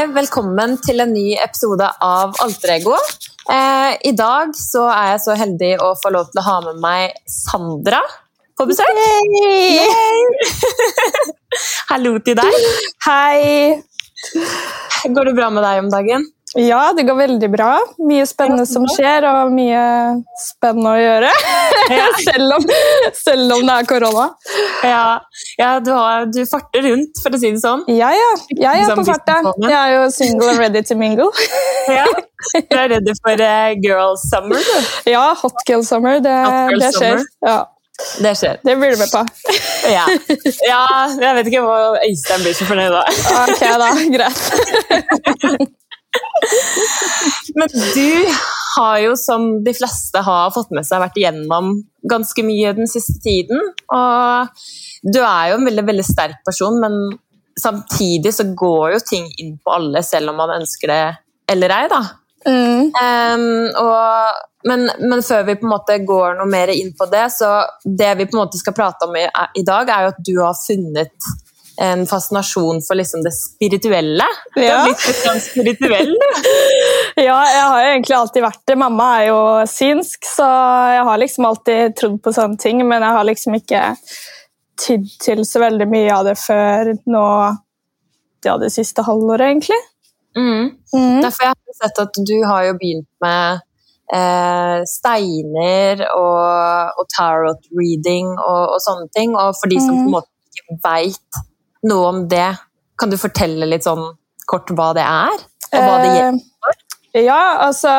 Hjertelig velkommen til en ny episode av Alter Ego. Eh, I dag så er jeg så heldig å få lov til å ha med meg Sandra på besøk. Hallo til deg. Hei! Går det bra med deg om dagen? Ja, det går veldig bra. Mye spennende som skjer, og mye spennende å gjøre. selv, om, selv om det er korona. Ja, ja du, har, du, farter rundt, for å si det sånn. Ja, ja. Jeg er på farta. Jeg er jo single and ready to mingle. ja. Du er redd for uh, girl summer, du? Ja, hot girl summer. Det, det skjer. Ja. Det skjer. Det blir du med på. ja. ja. Jeg vet ikke hva Øystein blir så fornøyd da. ok, da. Greit. Men du har jo, som de fleste har fått med seg, vært igjennom ganske mye den siste tiden. Og du er jo en veldig, veldig sterk person, men samtidig så går jo ting inn på alle, selv om man ønsker det eller ei, da. Mm. Um, og, men, men, før vi på en måte går noe mer inn på det, så det vi på en måte skal prate om i, i dag, er jo at du har funnet en fascinasjon for liksom det spirituelle. Du blitt litt spirituell, ja, jeg har jo egentlig alltid vært det. Mamma er jo synsk, så jeg har liksom alltid trodd på sånne ting, men jeg har liksom ikke tydd til så veldig mye av det før nå ja, det siste halvåret, egentlig. Mm. Mm. Derfor jeg har sett at du har jo begynt med eh, steiner og, og, tarot reading og, og, sånne ting. Og for de som mm. på en måte ikke veit noe om det. Kan du fortelle litt sånn kort hva det er, og hva det gjelder for? Eh, ja, altså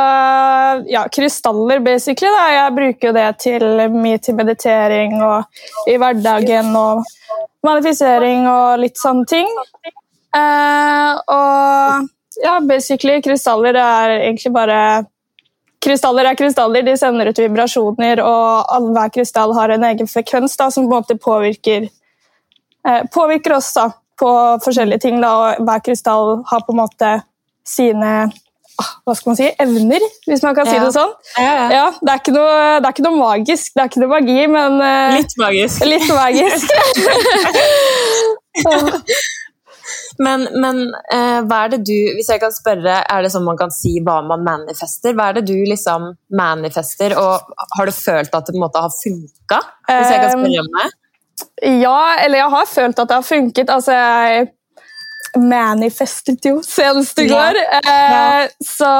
ja, Krystaller, basically. Da. Jeg bruker jo det til mye til meditering og i hverdagen og manifisering og litt sånne ting. Eh, og ja, basically, krystaller er egentlig bare Krystaller er krystaller, de sender ut vibrasjoner, og hver krystall har en egen frekvens da, som på en måte påvirker påvirker oss da, på forskjellige ting. Da, og Hver krystall har på en måte sine ah, hva skal man si, evner, hvis man kan si det sånn. Ja, ja. Ja, det, er noe, det, er ikke noe, magisk, det er ikke noe magi, men uh, Litt magisk. Litt magisk. men, men uh, hva er det du Hvis jeg kan spørre, er det sånn man kan si hva man manifester? Hva er det du liksom manifester, og har du følt at det på en måte har funka? Hvis jeg kan spørre om det? Ja, eller jeg har følt at det har funket. Altså, jeg manifestet jo senest i går. Ja. Ja. Eh, så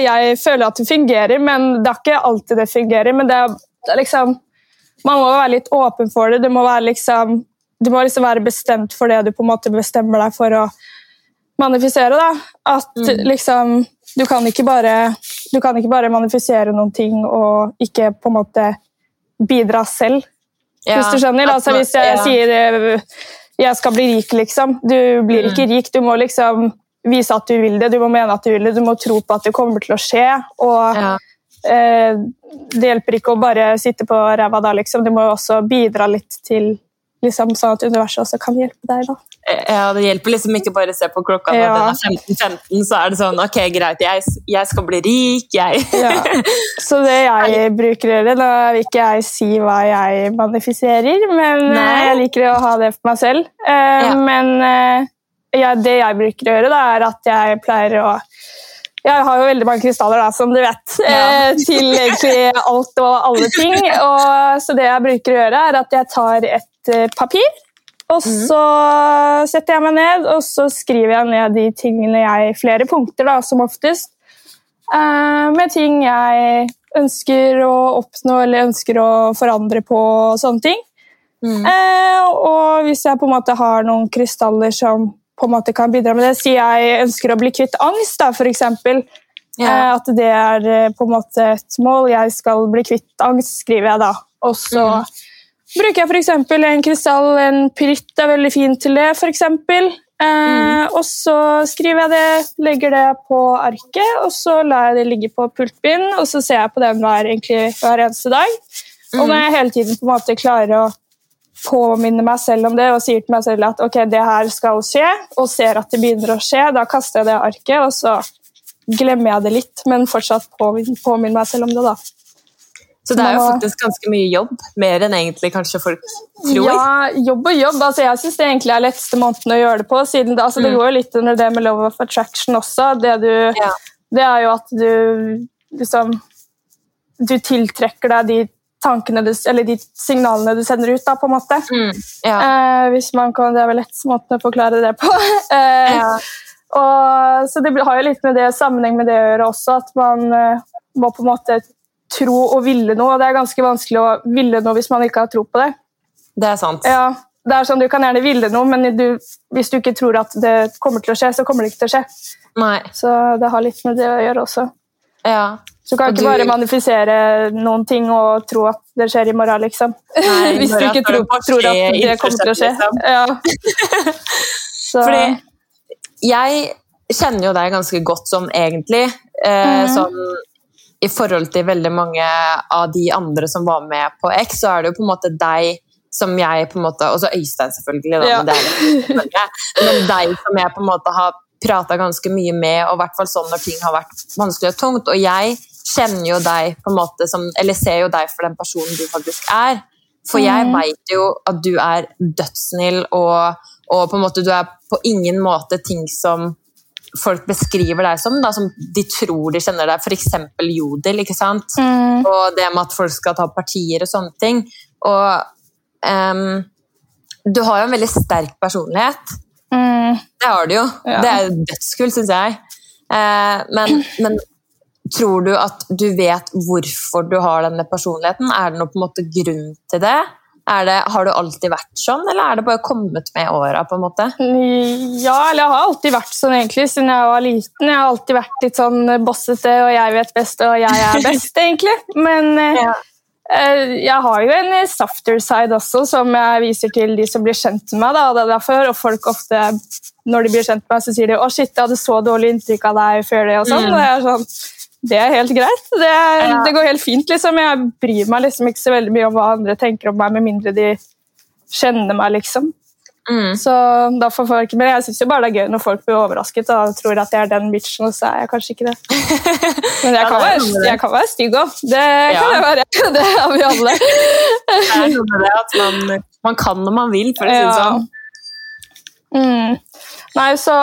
jeg føler at det fungerer, men det er ikke alltid det fungerer. Men det er, det er liksom Man må være litt åpen for det. Du må, være liksom, du må liksom være bestemt for det du på en måte bestemmer deg for å manifisere. Da. At mm. liksom du kan, ikke bare, du kan ikke bare manifisere noen ting og ikke på en måte bidra selv hvis du skjønner? Altså, hvis jeg sier eh, jeg skal bli rik, liksom. Du blir mm. ikke rik. Du må liksom vise at du vil det, du må mene at du vil det, du må tro på at det kommer til å skje. Og ja. eh, det hjelper ikke å bare sitte på ræva da, liksom. Du må også bidra litt til liksom, sånn at universet også kan hjelpe deg. da. Ja, Det hjelper liksom ikke bare å se på klokka når ja. den er 15-15, så er det sånn Ok, greit, jeg, jeg skal bli rik, jeg. ja. Så det jeg bruker å gjøre Nå vil ikke jeg si hva jeg manifiserer, men eh, Nei. jeg liker å ha det for meg selv. Uh, ja. Men uh, ja, det jeg bruker å gjøre, da, er at jeg pleier å jeg har jo veldig mange krystaller, da, som du vet, ja. til egentlig alt og alle ting. Og, så det jeg bruker å gjøre, er at jeg tar et papir og mhm. så setter jeg meg ned og så skriver jeg ned de tingene jeg Flere punkter, da, som oftest. Eh, med ting jeg ønsker å oppnå eller ønsker å forandre på og sånne ting. Mm. Eh, og hvis jeg på en måte har noen krystaller som på en måte kan bidra med det, sier jeg ønsker å bli kvitt angst, da. Ja. Eh, at det er eh, på en måte et mål. Jeg skal bli kvitt angst, skriver jeg da. Og så mm bruker jeg f.eks. en krystall, en pyritt er veldig fin til det, f.eks. Eh, mm. Og så skriver jeg det, legger det på arket, og så lar jeg det ligge på pultbind, og så ser jeg på den hver, egentlig, hver eneste dag. Mm. Og når jeg hele tiden på en måte klarer å påminne meg selv om det og sier til meg selv at ok, det her skal skje, og ser at det begynner å skje, da kaster jeg det arket, og så glemmer jeg det litt, men fortsatt påminner meg selv om det. da. Så det er jo faktisk ganske mye jobb, mer enn egentlig kanskje folk tror. Ja, jobb og jobb. Altså, jeg syns det egentlig er letteste måten å gjøre det på. siden Det, altså, det mm. går jo litt under det med love of attraction også. Det, du, ja. det er jo at du liksom Du tiltrekker deg de tankene du, eller de signalene du sender ut, da, på en måte. Mm, ja. eh, hvis man kan, Det er vel letteste måten å forklare det på. eh, ja. og, så det har jo litt med det sammenheng med det å gjøre også, at man eh, må på en måte tro og ville noe. Og det er ganske vanskelig å ville noe hvis man ikke har tro på det. Det er sant. Ja, det er sånn, Du kan gjerne ville noe, men du, hvis du ikke tror at det kommer til å skje, så kommer det ikke til å skje. Nei. Så det har litt med det å gjøre også. Ja. Så du kan ikke bare manifisere noen ting og tro at det skjer i morgen, liksom. Nei, hvis du ikke tror, tror, at det kommer til å skje. Liksom. Ja. Fordi jeg kjenner jo deg ganske godt sånn egentlig. Eh, mm. Sånn i forhold til veldig mange av de andre som var med på X, så er det jo på en måte deg som jeg på en måte Og så Øystein, selvfølgelig, da, ja. men, det men deg som jeg på en måte har prata ganske mye med, og i hvert fall sånn når ting har vært vanskelig og tungt. Og jeg kjenner jo deg på en måte som Eller ser jo deg for den personen du faktisk er. For jeg mm. veit jo at du er dødssnill, og, og på en måte du er på ingen måte ting som folk beskriver deg som, da, som de tror de kjenner deg, f.eks. jodel. ikke sant? Mm. Og det med at folk skal ta partier og sånne ting. Og um, du har jo en veldig sterk personlighet. Mm. Det har du jo. Ja. Det er jo dødskult, syns jeg. Eh, men, men, tror du at du vet hvorfor du har denne personligheten? Er det noen på en måte grunn til det? Det, har du alltid vært sånn, eller er det bare kommet med åra? Ja, eller jeg har alltid vært sånn egentlig, siden jeg var liten. Jeg har alltid vært litt sånn bossete, og jeg vet best, og jeg er best, egentlig. Men eh, ja. eh, jeg har jo en softer side også, som jeg viser til de som blir kjent med meg. Da, det er derfor, og folk ofte, når de blir kjent med meg, så sier de 'Å, shit, jeg hadde så dårlig inntrykk av deg før det', og sånn. Mm. Og jeg er sånn det er helt greit. Det, ja. det, går helt fint. Liksom. Jeg bryr meg liksom ikke så veldig mye om hva andre tenker om meg, med mindre de kjenner meg, liksom. Mm. Så da får folk, Men jeg syns bare det er gøy når folk blir overrasket og tror at jeg er den bitchen, og så er jeg kanskje ikke det. Men jeg kan, være, jeg kan være stygg òg. Det ja. kan jeg være. Det har vi alle. det er noe med det at man, man kan når man vil, for å si det sånn. Mm. Nei, så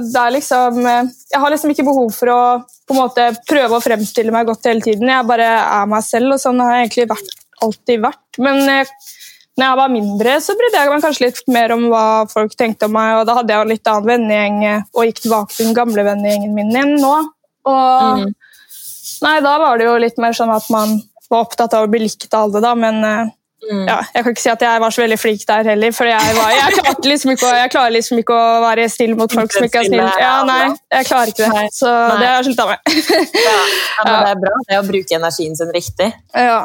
det er liksom Jeg har liksom ikke behov for å på en måte prøve å fremstille meg godt hele tiden. Jeg bare er meg selv, og sånn har jeg egentlig vært, alltid vært. Men eh, når jeg var mindre, så brydde jeg meg kanskje litt mer om hva folk tenkte om meg, og da hadde jeg en litt annen vennegjeng eh, og gikk tilbake til den gamle vennegjengen min igjen nå. Og mm. Nei, da var det jo litt mer sånn at man var opptatt av å bli likt av alle, da, men eh, Mm. Ja, jeg kan ikke si at jeg var så veldig flink der heller, for jeg, var, jeg, liksom ikke, jeg klarer liksom ikke å være stille mot folk som ikke er snille. Ja, nei, jeg klarer ikke det, så nei. det har jeg slutta med. ja, ja, men Det er bra det å bruke energien sin riktig. Ja.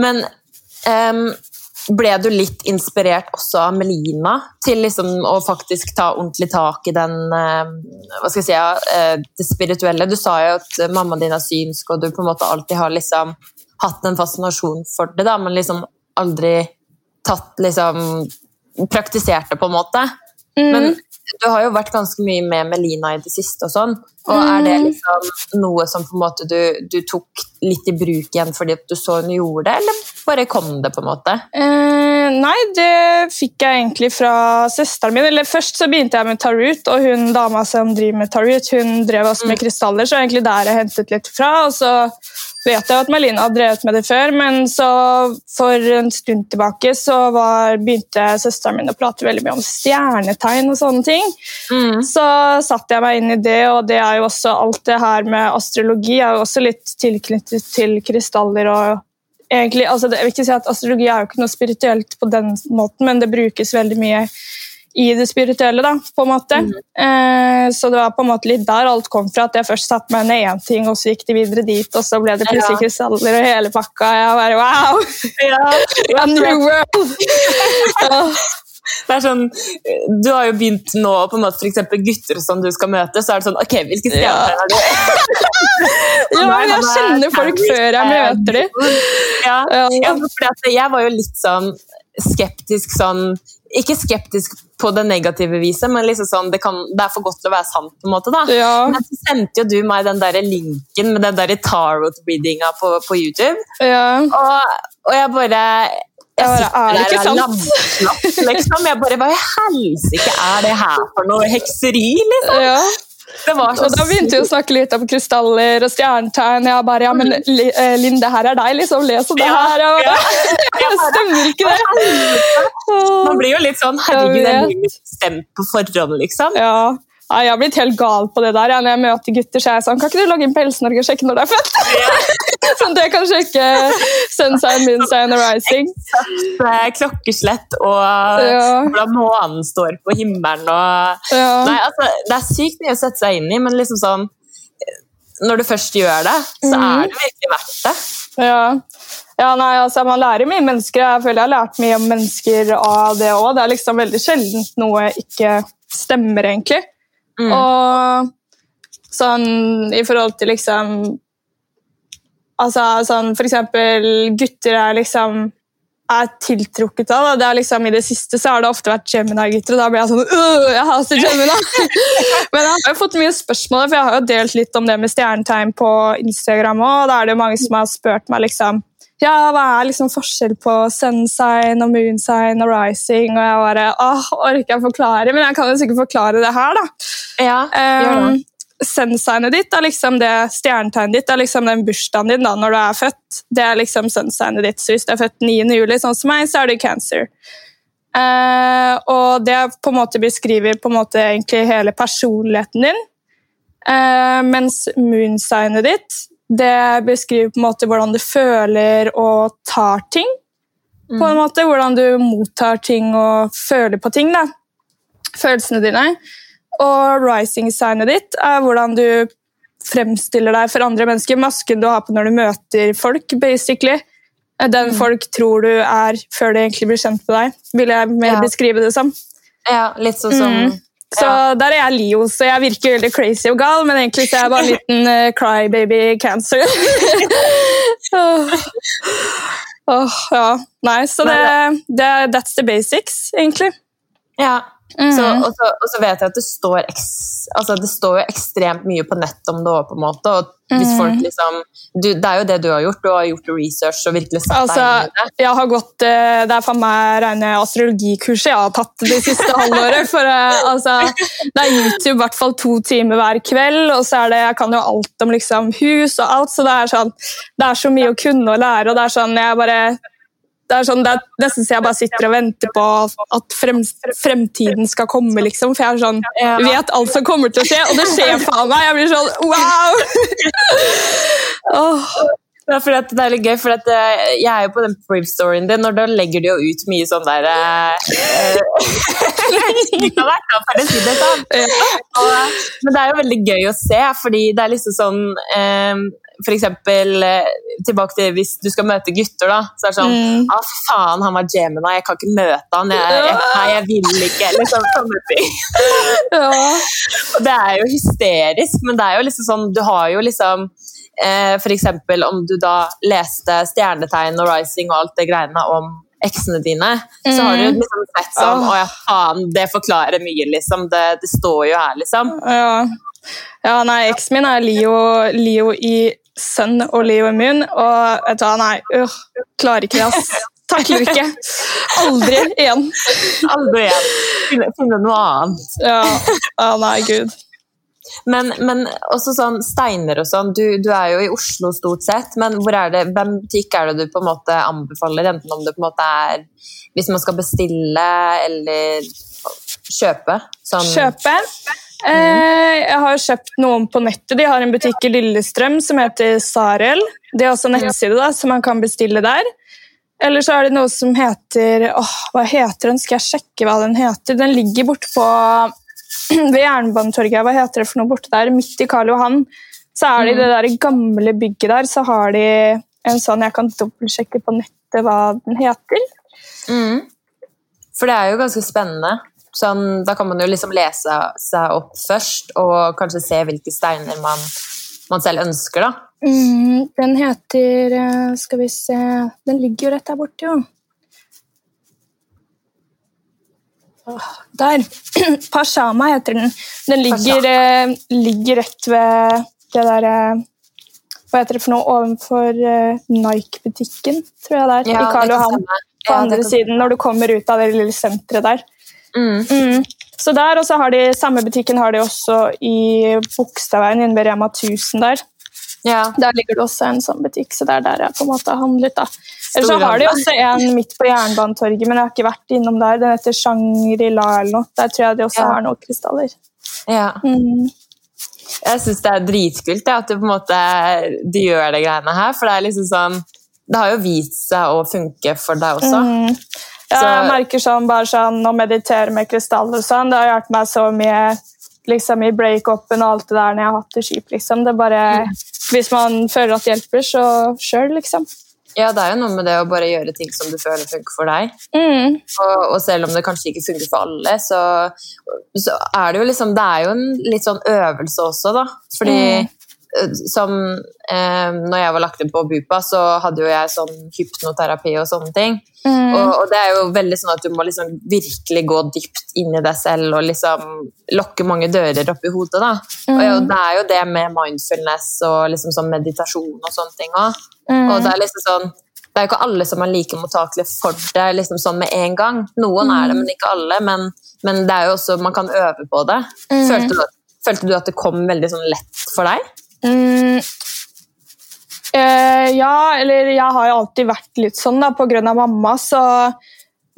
Men um, ble du litt inspirert også av Melina til liksom å faktisk ta ordentlig tak i den hva skal jeg si, uh, det spirituelle? Du sa jo at mammaen din er synsk, og du på en måte alltid har liksom hatt en fascinasjon for det, da, men liksom aldri tatt liksom Praktisert det, på en måte. Mm. Men du har jo vært ganske mye med Melina i det siste og sånn. Og er det mm. liksom noe som på en måte du, du tok litt i bruk igjen fordi du så hun gjorde det, eller bare kom det, på en måte? Eh, nei, det fikk jeg egentlig fra søsteren min. Eller først så begynte jeg med Tarut, og hun dama som driver med Tarut, hun drev også med mm. krystaller, så egentlig der jeg hentet litt fra. og så vet jeg at Melina har drevet med det før, men så for en stund tilbake så var, begynte søsteren min å prate veldig mye om stjernetegn og sånne ting. Mm. Så satte jeg meg inn i det, og det er jo også alt det her med astrologi er jo også litt tilknyttet til krystaller og egentlig, altså jeg vil ikke si at Astrologi er jo ikke noe spirituelt på den måten, men det brukes veldig mye i det spirituelle, da, på en måte. Mm. Eh, så det var på en måte litt der alt kom fra. At jeg først satte meg ned én ting, og så gikk de videre dit, og så ble det plutselig ja. krystaller og hele pakka. Jeg bare wow! Ja. A new world! ja. Det er sånn, Du har jo begynt nå på en måte f.eks. gutter som du skal møte, så er det sånn Ok, hvilke stjerner er du? ja, men jeg kjenner folk før jeg møter dem. Ja, ja. jeg var jo litt sånn skeptisk sånn ikke skeptisk på det negative viset, men liksom sånn, det, kan, det, er for godt til å være sant. på en måte da. Ja. Men så sendte jo du meg den der linken med den tarot-readinga på, på, YouTube. Ja. Og, og, jeg bare jeg, bare, Er det ikke sant? liksom. Jeg bare Hva i helsike er det her for noe hekseri, liksom? Ja. og da begynte vi å snakke litt om krystaller og stjernetegn. Jeg bare Ja, men eh, Linn, det her er deg, liksom. Les om det her. Og, ja. Stemmer ikke det? Man blir jo litt sånn Herregud, jeg blir stemt på forhånd, liksom. Ja. Ja, jeg har blitt helt gal på det der. Ja. Når jeg møter gutter, så er jeg sånn Kan ikke du logge inn på Helse-Norge og sjekke når du er født? Ja. sånn at jeg kan sjekke sunshine, moonshine og rising. Exakt, klokkeslett og ja. hvordan månen står på himmelen og Nei, altså, Det er sykt mye å sette seg inn i, men liksom sånn Når du først gjør det, så er det virkelig verdt det. Ja. Ja, nei, altså Man lærer mye mennesker. Jeg føler jeg har lært mye om mennesker av det òg. Det er liksom veldig sjelden noe ikke stemmer, egentlig. Mm. Og sånn i forhold til liksom Altså sånn for eksempel gutter er liksom er tiltrukket av. Det er liksom, I det siste så har det ofte vært Gemini-gutter, og da blir jeg sånn Jeg hater Gemini! Men jeg har jo fått mye spørsmål, for jeg har jo delt litt om det med stjernetegn på Instagram og da er det jo mange som har spurt meg liksom ja, hva er liksom forskjell på sunsign og moon sign og rising? Og jeg bare åh, orker jeg forklare? Men jeg kan jo sikkert forklare det her, da. Ja, um, Sunsignet ditt er liksom det stjernetegnet ditt, det er liksom den bursdagen din da, når du er født. Det er liksom sunsignet ditt. Så hvis du er født 9. juli, sånn som meg, så er du cancer. Uh, og det på en måte beskriver på en måte egentlig hele personligheten din. Uh, mens moonsignet ditt det beskriver på en måte hvordan du føler og tar ting. På en mm. måte, Hvordan du mottar ting og føler på ting. da. Følelsene dine. Og rising-signet ditt er hvordan du fremstiller deg for andre mennesker. Masken du har på når du møter folk. basically. Den mm. folk tror du er før de egentlig blir kjent med deg. Vil jeg mer ja. beskrive det som. Ja, litt sånn som mm. Så ja. der er jeg Leo, så jeg virker veldig crazy og gal, men egentlig så er jeg bare en liten uh, crybaby cancer. oh. oh, ja. Nei, så det, det, that's the basics, egentlig. Ja, Mm. Så, og, så, og, så, vet jeg at det står, altså det står jo ekstremt mye på nett om det òg, på en måte. Og hvis folk mm. liksom du, Det er jo det du har gjort. Du har gjort research og virkelig satt altså, deg inn i det. Jeg har gått, eh, Det er for meg rene astrologikurset jeg har tatt det siste halvåret. For eh, altså, det er YouTube i hvert fall to timer hver kveld, og så er det, jeg kan jo alt om liksom, hus og alt. Så det er, sånn, det er så mye å kunne og lære, og det er sånn jeg bare det er, sånn, det er nesten så jeg bare sitter og venter på at frem, fremtiden skal komme, liksom. For jeg er sånn, jeg vet alt som kommer til å skje, og det skjer faen meg! Jeg blir sånn wow! oh. Ja, for det er litt gøy, for eh, jeg er jo på den brief-storyen din, og da legger de jo ut mye sånn der uh, sånn. Men det er jo veldig gøy å se, fordi det er liksom sånn um, for eksempel, tilbake til hvis du skal møte gutter, da, så er det sånn mm. ah, faen, han var Gemini, jeg kan ikke møte han, jeg, jeg, nei, jeg vil ikke. Liksom sånne ting. ja. Og det er jo hysterisk, men det er jo liksom sånn Du har jo liksom Eh, F.eks. om du da leste stjernetegn og rising og alt det greiene om eksene dine, mm. så har du mm. liksom sett sånn Å ja, faen, det forklarer mye, liksom. Det, det står jo her, liksom. Ja, ja nei, eksen min er Leo, Leo i Sun og Leo i Moon, og vet du hva, nei, øh, klarer ikke det, ass. Takler ikke. Aldri igjen. Aldri igjen. Finne, noe annet. Ja. ja, nei, gud. Men, men, også sånn steiner og sånn. Du, du, er jo i Oslo stort sett, men det, hvem butikk er det du på en måte anbefaler? Enten om det på en måte er hvis man skal bestille eller kjøpe? Sånn. Kjøpe? Eh, jeg har kjøpt noen på nettet. De har en butikk i Lillestrøm som heter Sarel. Det er også nettside da, som man kan bestille der. Eller så er det noe som heter åh, Hva heter den? Skal jeg sjekke hva den heter? Den ligger borte på ved Jernbanetorget, hva heter det for noe borte der, midt i Karl Johan, så er det i det mm. der gamle bygget der, så har de en sånn Jeg kan dobbeltsjekke på nettet hva den heter. Mm. For det er jo ganske spennende. Sånn, da kan man jo liksom lese seg opp først, og kanskje se hvilke steiner man, man selv ønsker, da. Mm, den heter eh, Skal vi se Den ligger jo rett der borte, jo. Der. Pashama heter den. Den ligger, eh, ligger rett ved det derre eh, Hva heter det for noe? Ovenfor eh, Nike-butikken, tror jeg det er. Ja, I Karl Johan. På Ja, andre siden, når du kommer ut av det lille senteret der. Mm. Mm. Så der, og så har de Samme butikken har de også i Bogstadveien inne ved Rema 1000 der. Ja. Der ligger det også en sånn butikk, så det er der jeg på en måte har handlet. da. Eller så har de også en midt på Jernbanetorget, men jeg har ikke vært innom der. Den heter Shangri-La eller noe. Der tror jeg de også Ja. har noen krystaller. ja. Mm. Jeg syns det er dritkult det, at du på en måte de gjør det greiene her. For det er liksom sånn Det har jo vist seg å funke for deg også. Mm. Ja, Så- jeg merker sånn, bare sånn å meditere med krystaller og sånn, det har hjulpet meg så mye liksom, i break-upen og alt det der når jeg har hatt det kjipt. Liksom. Det bare bare, Hvis man føler at det hjelper, så sjøl, liksom. Ja, det er jo noe med det å bare gjøre ting som du føler funker for deg. Mm. Og, og selv om det kanskje ikke funker for alle, så, så er det jo liksom Det er jo en litt sånn øvelse også, da. Fordi Mm. Som eh, når jeg var lagt inn på BUPA, så hadde jo jeg sånn hypnoterapi og sånne ting. Mm. Og, og det er jo veldig sånn at du må liksom virkelig gå dypt inn i deg selv og liksom lokke mange dører opp i hodet. da. Og Mm. jo, det er jo det med mindfulness og liksom sånn meditasjon og sånne ting òg. Mm. Og det er liksom sånn det er jo ikke alle som er like mottakelige for det liksom sånn med en gang. Noen er det, men ikke alle. Men, men det er jo også, man kan øve på det. Mm. Følte, du, at- følte du at det kom veldig sånn lett for deg? Mm. Eh, ja, eller jeg har jo alltid vært litt sånn da, på grunn av mamma, så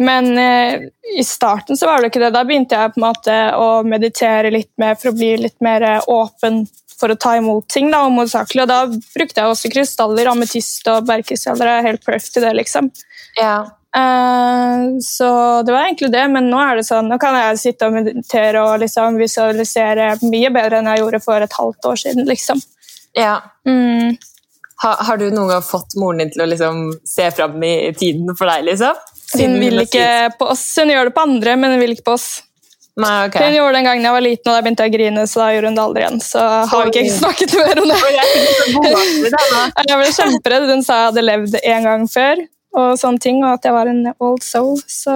Men eh, i starten så var det ikke det. Da begynte jeg på en måte å meditere litt mer for å bli litt mer eh, åpen for å ta imot ting. da, hovedsakelig. Og da brukte jeg også krystaller, ametist og bergkrystaller. Er helt perfect til det, liksom. Ja. Eh, så det var egentlig det, men nå er det sånn, nå kan jeg sitte og meditere og liksom visualisere mye bedre enn jeg gjorde for et halvt år siden. liksom. ja. Mm. Ha, har du noen gang fått moren din til å liksom se fram i tiden for deg, liksom? Hun vil ikke på oss, hun gjør det på andre, men hun vil ikke på oss. Nei, ok. Hun gjorde det en gang jeg var liten, og da begynte jeg å grine, så da gjorde hun det aldri igjen. Så har vi ikke snakket mer om det. Jeg ble kjemperedd. Hun sa jeg hadde levd en gang før, og sånne ting, og at jeg var en old soul. Så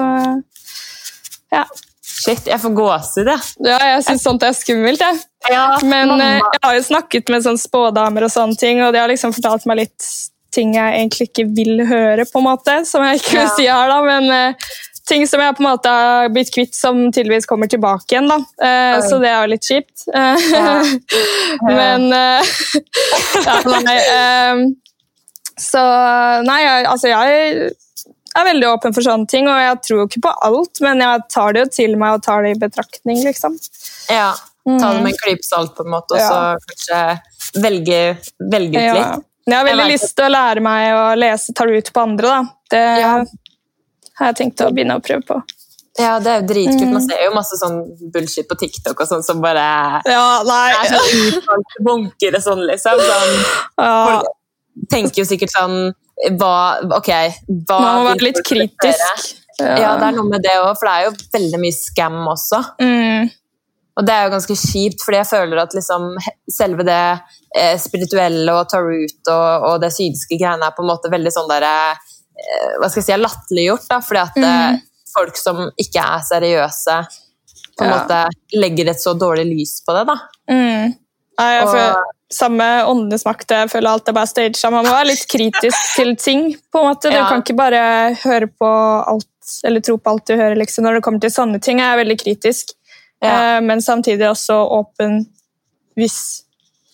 ja. Shit, jeg får gåsehud, jeg. ja jeg syns sånt er skummelt, jeg. Ja, Men eh, jeg har jo snakket med sånn spådamer og sånne ting, og de har liksom fortalt meg litt ting jeg egentlig ikke vil høre, på en måte, som jeg ikke vil si her, da, men eh, ting som jeg på en måte har blitt kvitt, som tydeligvis kommer tilbake igjen, da. Eh, så det er jo litt kjipt. Eh, Ja. men eh, ja, nei, eh, Så nei, jeg, altså jeg er veldig åpen for sånne ting, og jeg tror jo ikke på alt, men jeg tar det jo til meg og tar det i betraktning, liksom. Ja, ta det Mm. med en klype salt, på en måte, og Ja. så kanskje velge, velge ut Ja. litt. Jeg har veldig Jeg lyst til å lære meg å lese tarot på andre. Da. Det Ja. har jeg tenkt å begynne å prøve på. Ja, det er jo dritkult. Mm. Man ser jo masse sånn bullshit på TikTok og sånn som bare Ja, nei er sånn utvalgte bunker og sånn, liksom. Sånn, ja, tenker jo sikkert sånn hva, Ok, hva Man må være litt kritisk. Ja, det er noe med det òg, for det er jo veldig mye scam også. Mm, Og det er jo ganske kjipt, fordi jeg føler at liksom selve det eh, spirituelle og tarot og, og det synske greiene er på en måte veldig sånn derre eh, Hva skal jeg si, latterliggjort, da, fordi at eh, Mhm. folk som ikke er seriøse, på en Ja. måte legger et så dårlig lys på det, da. mm. Nei, for... Og- samme åndenes makt. Jeg føler alt er bare staged. Man må være litt kritisk til ting. på en måte. Du Ja. kan ikke bare høre på alt, eller tro på alt du hører. Liksom. Når det kommer til sånne ting, er jeg veldig kritisk. Ja. Eh, men samtidig også åpen hvis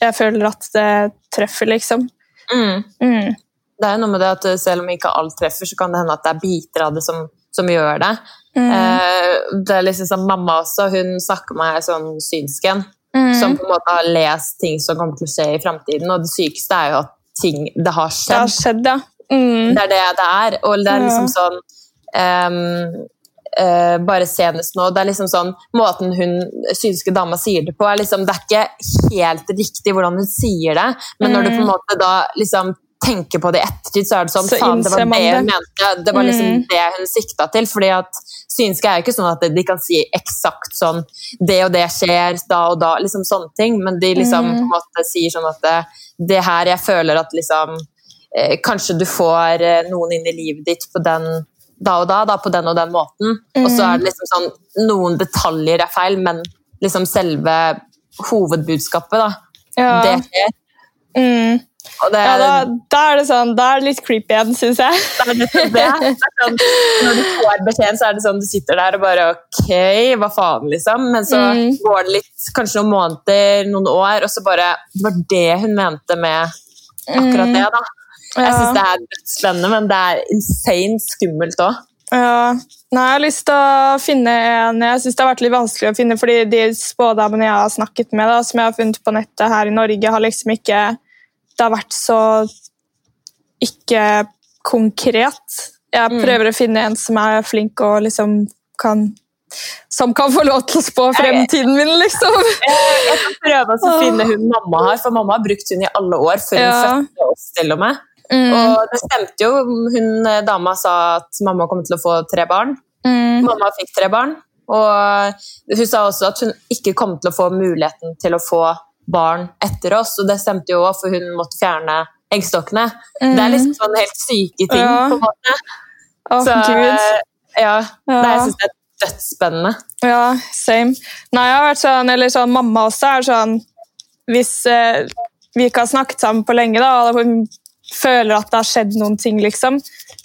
jeg føler at det treffer, liksom. Mm. Mm. Det er jo noe med det at eh, selv om ikke alt treffer, så kan det hende at det er biter av det som, som gjør det. Mm. Eh, det er liksom sånn, Mamma også, hun snakker med meg sånn synsken. Mm. som på en måte har lest ting som kommer til å skje i framtiden. Og det sykeste er jo at ting, det har Det har skjedd. skjedd, ja. Mm. Det er det det er. Og det er liksom sånn um, uh, Bare senest nå det er liksom sånn, Måten hun synske dama sier det på, er liksom Det er ikke helt riktig hvordan hun sier det, men når du på en måte da liksom tenker på det i ettertid, så er det sånn Så Faen, det var det hun mente. Det var liksom Mm. det hun sikta til. fordi at synske er jo ikke sånn at de kan si eksakt sånn Det og det skjer da og da, liksom sånne ting. Men de liksom Mm. på en måte sier sånn at det, det her Jeg føler at liksom eh, Kanskje du får eh, noen inn i livet ditt på den da og da, da på den og den måten. Mm. Og så er det liksom sånn Noen detaljer er feil, men liksom selve hovedbudskapet, da, ja. det skjer. Mm. Det, ja, da, da, er det sånn, da er det litt creepy igjen, syns jeg. Det er det. det sånn, når du får beskjeden, så er det sånn du sitter der og bare Ok, hva faen, liksom? Men så mm. går det litt, kanskje noen måneder, noen år, og så bare Det var det hun mente med akkurat mm. det, da. Jeg ja. syns det er dødsspennende, men det er insane skummelt òg. Ja. Nei, jeg har lyst til å finne en Jeg syns det har vært litt vanskelig å finne, fordi de spådamene jeg har snakket med, da, som jeg har funnet på nettet her i Norge, har liksom ikke Det har vært så ikke konkret. Jeg mm. prøver mm. å finne en som er flink og liksom kan som kan få lov til å spå fremtiden min, liksom. Jeg kan prøve å finne hun mamma har, for mamma har brukt hun i alle år før hun ja. fødte oss. til og med. Mm. Og det stemte jo. Hun eh, dama sa at mamma kom til å få tre barn. Mm. Mamma fikk tre barn. Og hun sa også at hun ikke kom til å få muligheten til å få barn etter oss, og det stemte jo òg, for hun måtte fjerne eggstokkene. Mm. Det er liksom sånn helt syke ting, ja. på en måte. Oh, så Gud. ja, ja. Nei, jeg syns det er dødsspennende. Ja, same. Nei, jeg har vært sånn, eller sånn, Mamma også er sånn Hvis eh, vi ikke har snakket sammen på lenge, da, og hun føler at det har skjedd noen ting, liksom.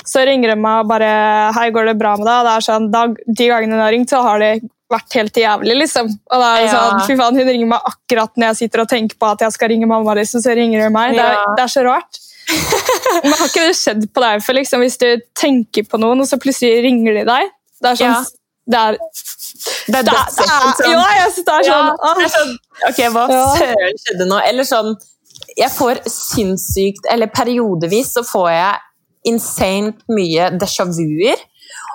Så ringer hun meg og bare 'Hei, går det bra med deg?' Det er sånn, da, De gangene hun har ringt, så har det vært helt jævlig, liksom. Og da er det sånn, fy faen, Hun ringer meg akkurat når jeg sitter og tenker på at jeg skal ringe mamma, liksom, så ringer hun meg. Det er, det er så rart. Men har ikke det skjedd på deg før? Liksom, hvis du tenker på noen, og så plutselig ringer de deg? Det er sånn, ja. Det er Det er dødsekkelt. Ja, jeg synes det er sånn. Ja, det er sånn ok, hva søren skjedde nå? Eller sånn jeg får sinnssykt Eller periodevis så får jeg insane mye déjà vuer.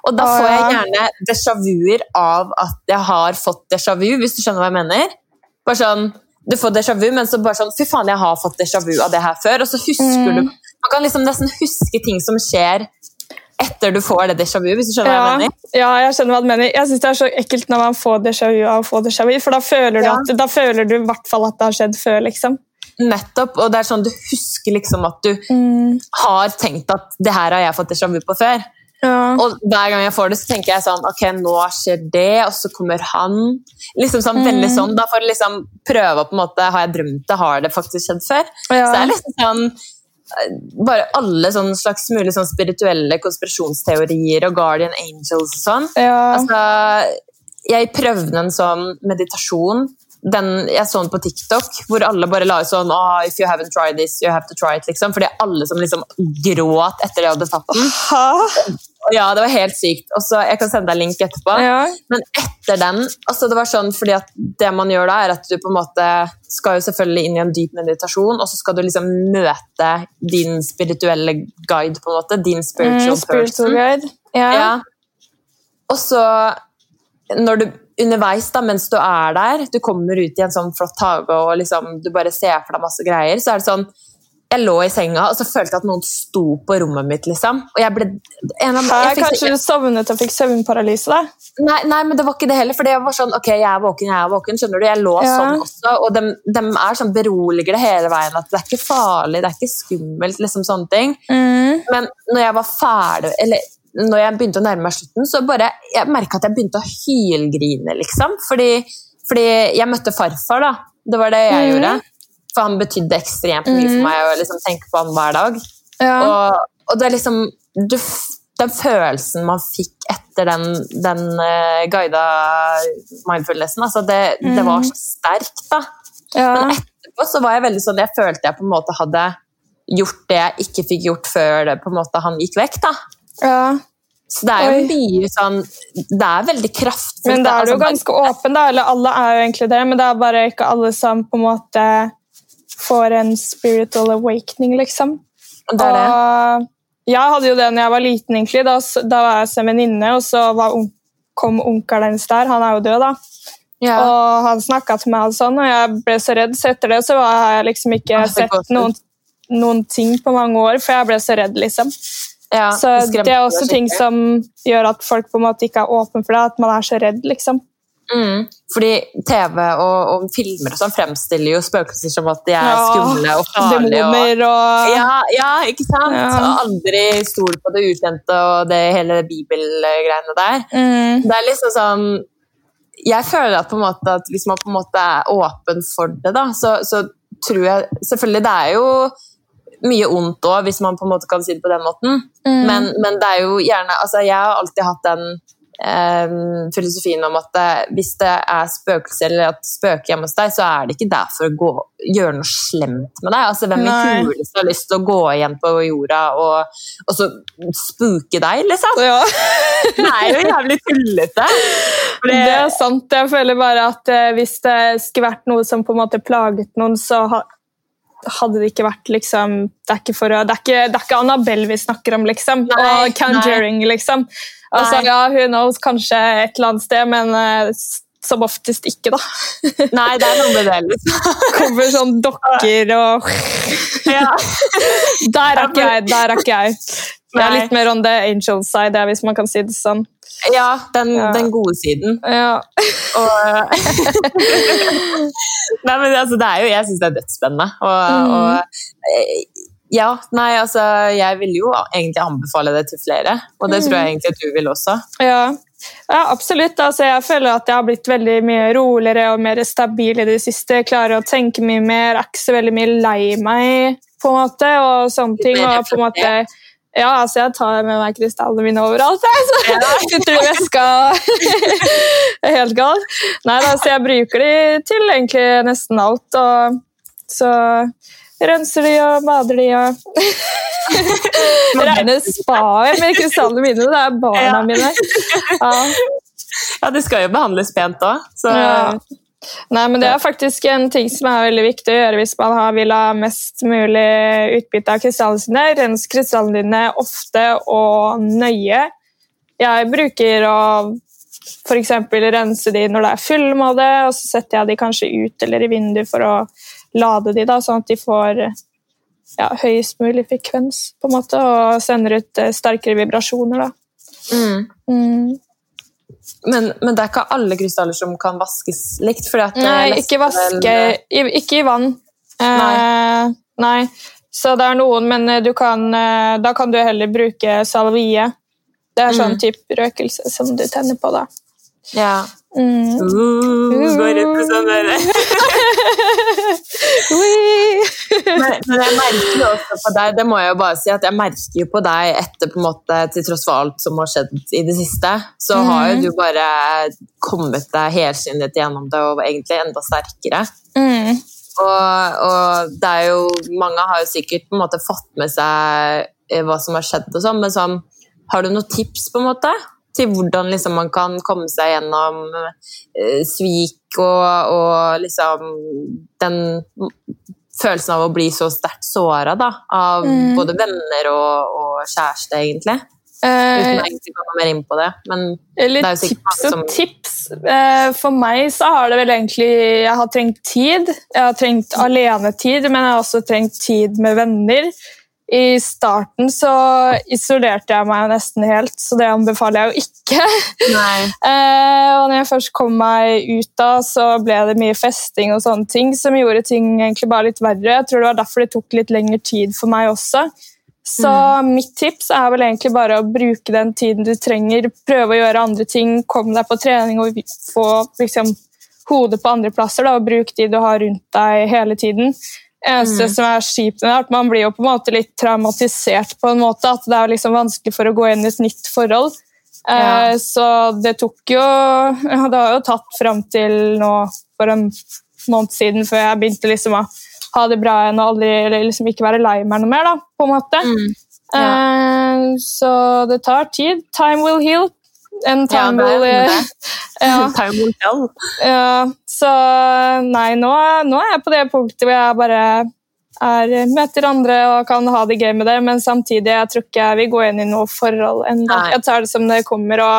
Og da får jeg gjerne déjà vuer av at jeg har fått déjà vu, hvis du skjønner hva jeg mener. Bare sånn, Du får déjà vu, men så bare sånn Fy faen, jeg har fått déjà vu av det her før. Og så husker mm. du Man kan liksom nesten huske ting som skjer etter du får det déjà vu, hvis du skjønner ja, hva jeg mener? Ja, jeg skjønner hva du mener. Jeg syns det er så ekkelt når man får déjà vu av å få déjà vu, for da føler, ja. du at, da føler du i hvert fall at det har skjedd før, liksom. Nettopp. Og det er sånn du husker liksom at du mm. har tenkt at det her har jeg fått déjà vu på før. Ja. Og hver gang jeg får det, så tenker jeg sånn Ok, nå skjer det, og så kommer han. Liksom sånn, mm. veldig sånn, Da får jeg liksom prøve å på en måte Har jeg drømt det? Har det faktisk skjedd før? Ja. Så det er liksom sånn eh, bare alle sånn slags mulige sånn spirituelle konspirasjonsteorier og guardian angels og sånn. Ja. Altså, jeg prøvde en sånn meditasjon den, jeg så den på TikTok, hvor alle bare la ut sånn oh, If you haven't tried this, you have to try it. liksom. Fordi alle som liksom gråt etter de hadde tatt den. Ja, det var helt sykt. Også, Jeg kan sende deg link etterpå. Ja. Men etter den altså det var sånn, fordi at det man gjør da, er at du på en måte skal jo selvfølgelig inn i en dyp meditasjon, og så skal du liksom møte din spirituelle guide, på en måte. Din spiritual, mm, spiritual person. Guide. Ja. ja. Og så, når du underveis da, mens du er der, du kommer ut i en sånn flott hage og liksom, du bare ser for deg masse greier, så er det sånn jeg lå i senga og så følte jeg at noen sto på rommet mitt. liksom. Og jeg ble... En av, jeg fikk, Kanskje du sovnet og fikk søvnparalyse? da? Nei, nei, men det var ikke det heller. for det var sånn, ok, jeg er våken, jeg er våken. skjønner du? Jeg lå ja. sånn også, og de, de, er sånn beroliger det hele veien. At det er ikke farlig, det er ikke skummelt. liksom sånne ting. Mm. Men når jeg var ferdig, eller når jeg begynte å nærme meg slutten, så bare jeg merka at jeg begynte å hylgrine, liksom. Fordi, fordi, jeg møtte farfar, da. Det var det jeg mm. gjorde. For han betydde ekstremt mye for mhm. meg å liksom tenke på han hver dag. Ja. Og, og, det er liksom du, Den følelsen man fikk etter den, den uh, guida mindfulnessen, altså det, mm. det, var så sterkt, da. Ja. Men etterpå så var jeg veldig sånn Jeg følte jeg på en måte hadde gjort det jeg ikke fikk gjort før det, på en måte han gikk vekk. da. Ja. Så det er jo mye sånn Det er veldig kraftfullt. Men da er du jo altså, ganske åpen, da. Eller alle er jo egentlig det, men det er bare ikke alle som på en måte får en spiritual awakening, liksom. Det er det. Og jeg hadde jo det når jeg var liten, egentlig. Da, da var jeg som venninne, og så un kom onkelen hennes der. Han er jo død, da. Ja. Og han snakka til meg, og sånn, og jeg ble så redd. Så etter det så har jeg liksom ikke sett noen, noen ting på mange år, for jeg ble så redd, liksom. Ja, så det er også ting som gjør at folk på en måte ikke er åpne for det, at man er så redd, liksom. Mm. Fordi TV og, og, filmer og sånn fremstiller jo spøkelser som at de er ja, skumle og farlige. Demoner og, Ja, ja, ikke sant? Ja. Og aldri stol på det ukjente og det hele bibelgreiene der. Mm. Det er liksom sånn Jeg føler at, måte, at hvis man på en måte er åpen for det, da, så, så tror jeg Selvfølgelig, det er jo mye ondt òg, hvis man på en måte kan si det på den måten. Mm. Men, men, det er jo gjerne altså Jeg har alltid hatt den eh, filosofien om at det, hvis det er spøkelser eller at spøker hjemme hos deg, så er det ikke der for å gå, gjøre noe slemt med deg. Altså, hvem i huleste har lyst til å gå igjen på jorda og, og så spooke deg, liksom? Ja. det er jo jævlig tullete. Det... det er sant. Jeg føler bare at eh, hvis det skulle vært noe som på en måte plaget noen, så hadde det ikke vært liksom Det er ikke, å, det er ikke, det er ikke Annabelle vi snakker om, liksom. Nei, og Conjuring, nei. liksom. Altså, ja, who knows, kanskje et eller annet sted, men uh, som oftest ikke, da. Nei, det er noe med det, liksom. Kommer sånn dokker og ja. Der er ikke jeg. Der er ikke jeg. Det er litt mer on the angel side, hvis man kan si det sånn. Ja, den, ja. den gode siden. Ja. Og, Nei, men altså, det er jo, Jeg syns det er dødsspennende. Og, mm. og, eh, ja, nei, altså Jeg vil jo egentlig anbefale det til flere, og det mm. tror jeg egentlig at du vil også. Ja, ja absolutt. Altså, jeg føler at jeg har blitt veldig mye roligere og mer stabil i det siste. Jeg klarer å tenke mye mer, er ikke så veldig mye lei meg, på en måte, og sånne ting. og på en måte ja, altså jeg tar med meg krystallene mine overalt. Jeg, så jeg sitter i veska Det er helt galt. Nei, altså jeg bruker de til egentlig nesten alt. Og så renser de og bader de og Reine spaet med krystallene mine. Det er barna ja. mine. Ja. ja, det skal jo behandles pent òg, så ja. Nei, men Det er faktisk en ting som er veldig viktig å gjøre hvis man vil ha mest mulig utbytte av krystallene sine. Rens krystallene dine ofte og nøye. Jeg bruker å f.eks. rense de når det er fullmåne, og så setter jeg de kanskje ut eller i vinduet for å lade de, da, sånn at de får ja, høyest mulig frekvens på en måte, og sender ut eh, sterkere vibrasjoner. Da. Mm. Mm. Men, men, det er ikke alle krystaller som kan vaskes likt? nei, ikke vaske vel... Ikke i vann. Nei. Eh, nei. Så det er noen, men eh, kan, eh, da kan du heller bruke salvie. Det er sånn mm. type røkelse som du tenner på da. Ja. Mm. Uh, uh, sånn men, men, jeg merker jo også på deg, det må jeg jo bare si, at jeg merker jo på deg etter på en måte, Til tross for alt som har skjedd i det siste, så mm. har jo du bare kommet deg helsinnet gjennom det og egentlig enda sterkere. Mm. Og, og, det er jo Mange har jo sikkert på en måte fått med seg eh, hva som har skjedd, og sånn, men sånn, har du noen tips på en måte? Til hvordan liksom, man kan komme seg gjennom uh, svik og, og, liksom den følelsen av å bli så sterkt såra av mm. både venner og, og kjæreste, egentlig. Uh, Uten å egentlig gå mer inn på det. Men det tips og som... tips. Uh, for meg så har det vel egentlig Jeg har trengt tid. Jeg har trengt alenetid, men jeg har også trengt tid med venner. I starten så isolerte jeg meg nesten helt, så det anbefaler jeg jo ikke. eh, og når jeg først kom meg ut da, så ble det mye festing og sånne ting som gjorde ting egentlig bare litt verre. Jeg tror det var derfor det tok litt lengre tid for meg også. Så mm. mitt tips er vel egentlig bare å bruke den tiden du trenger. Prøve å gjøre andre ting, komme deg på trening og få liksom, hodet på andre plasser. Da, og Bruk de du har rundt deg hele tiden eneste mm. som er kjipt er at man blir jo på en måte litt traumatisert på en måte. At det er liksom vanskelig for å gå inn i et nytt forhold. Ja. Eh, så det tok jo Det har jo tatt fram til nå for en måned siden før jeg begynte liksom å ha det bra igjen og aldri, liksom ikke være lei meg noe mer. da, på en måte. Mm. Ja. Eh, så det tar tid. Time will heal. En time ja, will ja. Så nei, nå, nå, er jeg på det punktet hvor jeg bare er, møter andre og kan ha det gøy med det, men samtidig jeg tror ikke jeg vil gå inn i noe forhold ennå. Jeg tar det som det kommer, og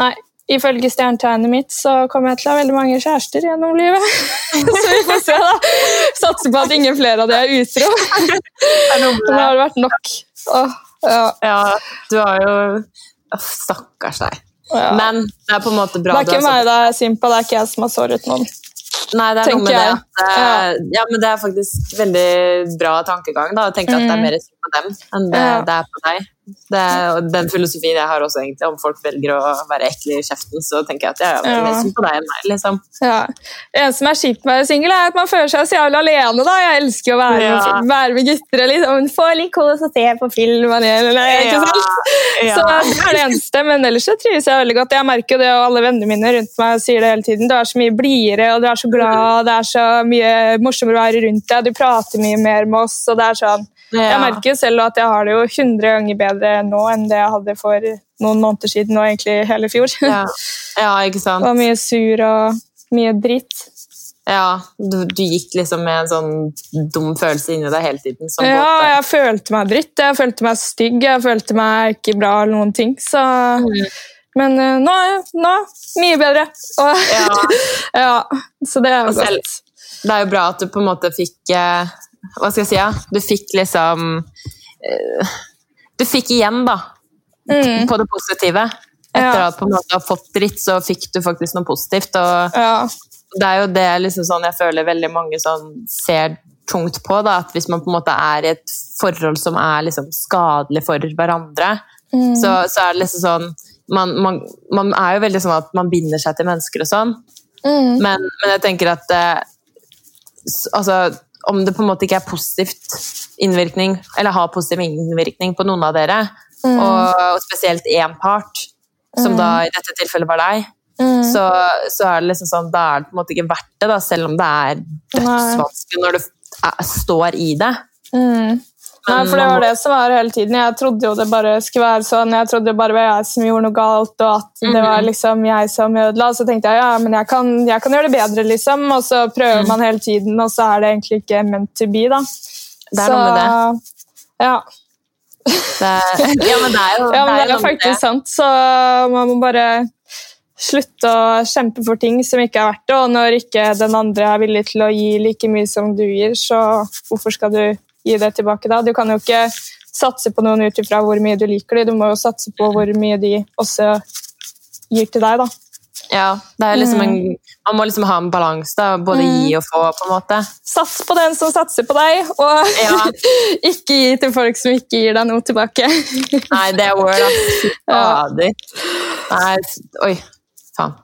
nei, ifølge stjernetegnet mitt så kommer jeg til å ha veldig mange kjærester gjennom livet. så vi får se, da. Satser på at ingen flere av de er utro. Det har vært nok. Åh, ja. ja, du har jo Stakkars deg. Ja. Men det er på en måte bra. Det er ikke meg det er på, det er ikke jeg som har såret noen. Nei, det er noe med jeg. det. At, ja. ja. men det er faktisk veldig bra tankegang. da, Å tenke at det er mm. mer synd på dem enn det, ja. det er på deg. Det er den filosofien jeg har også, egentlig. Om folk velger å være ekle i kjeften, så tenker jeg at jeg er mer synd på deg enn meg. liksom. Ja. Det eneste som er kjipt med å være singel, er at man føler seg så jævlig alene. da. Jeg elsker å være, ja. med, være med gutter og liksom få litt kos og se på film. Eller, ikke sant? Ja. Så det er det eneste. Men ellers så trives jeg veldig godt. Jeg merker det, og alle vennene mine rundt meg sier det hele tiden. Du er så mye blidere, og du er så glad, det er så mye morsommere å være rundt deg. Du prater mye mer med oss, og det er sånn ja. Jeg merker selv at jeg har det jo 100 ganger bedre nå enn det jeg hadde for noen måneder siden og egentlig hele fjor. Ja, ja ikke sant. Det var mye sur og mye dritt. Ja, du, du, gikk liksom med en sånn dum følelse inni deg hele tiden? ja, måte. jeg følte meg dritt. Jeg følte meg stygg, jeg følte meg ikke bra eller noen ting. Så mm. Men uh, nå, nå mye bedre. Og, ja. ja. Så det er jo godt. Det er jo bra at du på en måte fikk uh, hva skal jeg si? Ja? Du fikk liksom uh, Du fikk igjen, da, mm. på det positive. Etter ja. at på en måte har fått dritt, så fikk du faktisk noe positivt. Og ja. Det er jo det liksom sånn jeg føler veldig mange sånn ser tungt på. Da, at Hvis man på en måte er i et forhold som er liksom skadelig for hverandre, mm. så, så, er det liksom sånn man, man, man, er jo veldig sånn at man binder seg til mennesker og sånn, mm. men, men, jeg tenker at eh, altså om det på en måte ikke er positivt innvirkning, eller har positiv innvirkning på noen av dere, mm. og, og, spesielt én part, som mm. da i dette tilfellet var deg, mm. så, så, er det liksom sånn, da er det på en måte ikke verdt det, da, selv om det er dødsvanskelig når du er, står i det. Mm. Nei, for det var det som var hele tiden. Jeg trodde jo det bare skulle være sånn. Jeg trodde det bare var jeg som gjorde noe galt, og at det var mhm. liksom jeg som ødela. Så tenkte jeg ja, men jeg kan, jeg kan, gjøre det bedre, liksom. Og så prøver mhm. man hele tiden, og så er det egentlig ikke meant to be, da. Det er noe med det. Ja. Det, ja, men det er jo ja, men det er, er faktisk sant. Så man må bare slutte å kjempe for ting som ikke er verdt det. Og når ikke den andre er villig til å gi like mye som du gir, så hvorfor skal du gi det tilbake da. Du kan jo ikke satse på noen ut ifra hvor mye du liker dem, du må jo satse på hvor mye de også gir til deg. da. Ja, det er liksom en, mm. man må liksom ha en balanse, både mm. gi og få. på en måte. Sats på den som satser på deg, og ja. ikke gi til folk som ikke gir deg noe tilbake. nei, det er word, ass. Fader. Nei, oi, faen.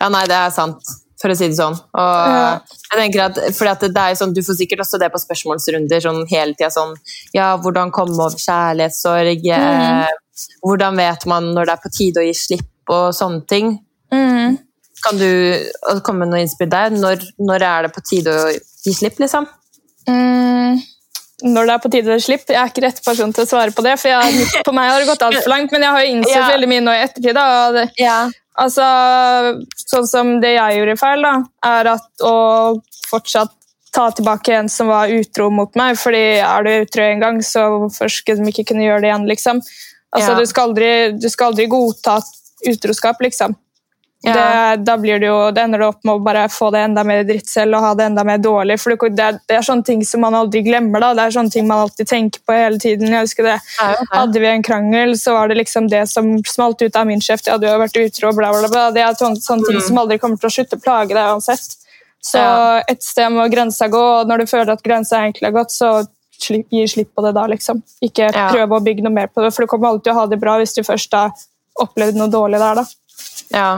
Ja, nei, det er sant for å si det sånn. Og jeg tenker at, fordi at det er sånn, Du får sikkert også det på spørsmålsrunder sånn hele tida sånn Ja, hvordan komme over kjærlighetssorg? Mm. Eh, hvordan vet man når det er på tide å gi slipp, og sånne ting? Mm. Kan du komme med noe innspill der? Når, når, er det på tide å gi slipp, liksom? Mm når det er på tide å gi slipp? Jeg er ikke rett person til å svare på det, for jeg, på meg har det gått altfor langt. Men jeg har jo innsett ja. veldig mye nå i ettertid. Da, ja. Altså, sånn som det jeg gjorde feil, da, er at å fortsatt ta tilbake en som var utro mot meg. fordi er du utro en gang, så hvorfor skulle de ikke kunne gjøre det igjen? liksom? Altså, ja. du, skal aldri, du, skal aldri, godta utroskap, liksom. Ja. Det, da blir det jo, det ender du opp med å bare få det enda mer dritt selv og ha det enda mer dårlig. for det, det, er sånne ting som man aldri glemmer. da, Det er sånne ting man alltid tenker på hele tiden. jeg husker det. Hadde vi en krangel, så var det liksom det som smalt ut av min kjeft. Ja, du har vært utro, bla, bla, bla. Det er sånne, sånne ting mm. som aldri kommer til å slutte å plage deg uansett. Så et sted må grensa gå, og når du føler at grensa egentlig har gått, så gi slipp på det da, liksom. Ikke prøve å bygge noe mer på det, for du kommer alltid til å ha det bra hvis du først har opplevd noe dårlig der, da. Ja,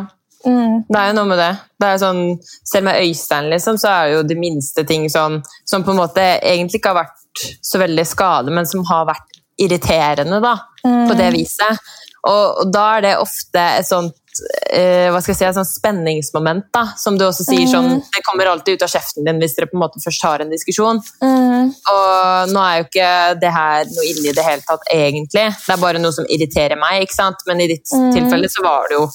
Mm. Det er jo noe med det. det er sånn, selv med Øystein liksom, så er jo de minste ting sånn, som på en måte egentlig ikke har vært så veldig skade, men som har vært irriterende da, mm. på det viset. Og, og, da er det ofte et sånt eh, hva skal jeg si, et sånt spenningsmoment, da, som du også sier sånn mm. Det kommer alltid ut av kjeften din hvis dere på en måte først har en diskusjon. Mm. Og nå er jo ikke det her noe ille i det hele tatt, egentlig. Det er bare noe som irriterer meg, ikke sant? men i ditt mm. tilfelle så var det jo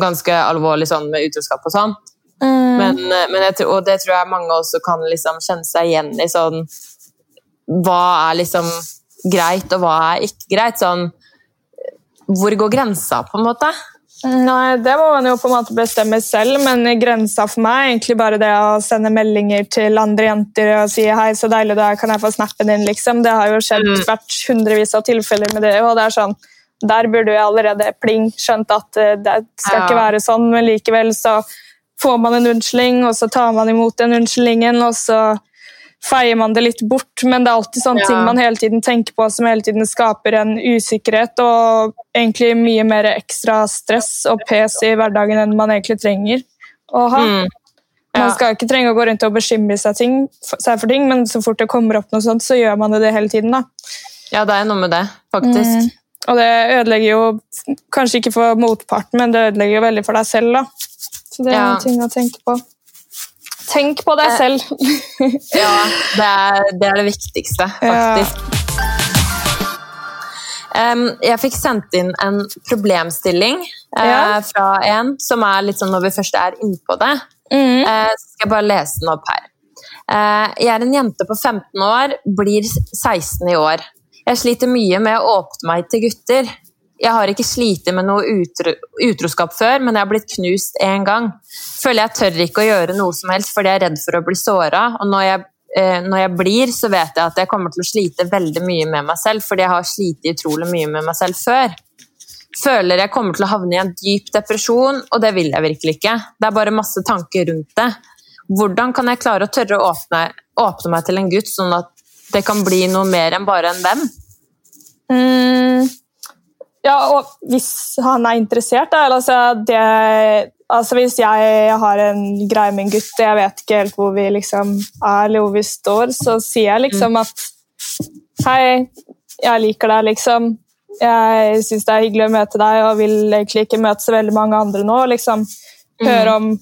ganske alvorlig sånn med utroskap og sånn. Mm. Men, eh, men jeg, og det tror jeg mange også kan liksom kjenne seg igjen i sånn Hva er liksom greit, og hva er ikke greit? Sånn Hvor går grensa, på en måte? Nei, Det må man jo på en måte bestemme selv, men grensa for meg er egentlig bare det å sende meldinger til andre jenter og si 'hei, så deilig du er, kan jeg få snappen din', liksom. Det har jo skjedd mm. hvert hundrevis av tilfeller med det, og det er sånn der burde jeg allerede pling skjønt at uh, det skal ja. ikke være sånn, men likevel så får man en unnskyldning, og så tar man imot den unnskyldningen, og så feier man det litt bort. Men det er alltid sånne ja. ting man hele tiden tenker på som hele tiden skaper en usikkerhet og egentlig mye mer ekstra stress og pes i hverdagen enn man egentlig trenger å ha. Mm. Ja. Man skal ikke trenge å gå rundt og bekymre seg, ting, seg, for ting, men så fort det kommer opp noe sånt, så gjør man det hele tiden. da. Ja, det er noe med det, faktisk. Mm. Og det ødelegger jo kanskje ikke for motparten, men det ødelegger jo veldig for deg selv. da. Så det er ja. en ting å tenke på. Tenk på deg eh, selv. ja, det er, det er, det viktigste, faktisk. Ja. Um, jeg fikk sendt inn en problemstilling uh, ja. fra en som er litt sånn når vi først er innpå det. Mm. Uh, skal jeg bare lese den opp her. Uh, jeg er en jente på 15 år, blir 16 i år. Jeg sliter mye med å åpne meg til gutter. Jeg har ikke slitt med noe utro, utroskap før, men jeg har blitt knust én gang. Føler jeg tør ikke å gjøre noe som helst fordi jeg er redd for å bli såra. Og når jeg, eh, når jeg, blir, så vet jeg at jeg kommer til å slite veldig mye med meg selv, fordi jeg har slitt utrolig mye med meg selv før. Føler jeg kommer til å havne i en dyp depresjon, og det vil jeg virkelig ikke. Det er bare masse tanker rundt det. Hvordan kan jeg klare å tørre å åpne, åpne meg til en gutt, sånn at det kan bli noe mer enn bare en venn? Mm. Ja, og hvis han er interessert, da altså, det, altså Hvis jeg har en greie med en gutt, jeg vet ikke helt hvor vi liksom er eller hvor vi står, så sier jeg liksom mm. at Hei, jeg liker deg, liksom. Jeg syns det er hyggelig å møte deg og vil egentlig ikke møte så veldig mange andre nå. liksom Høre om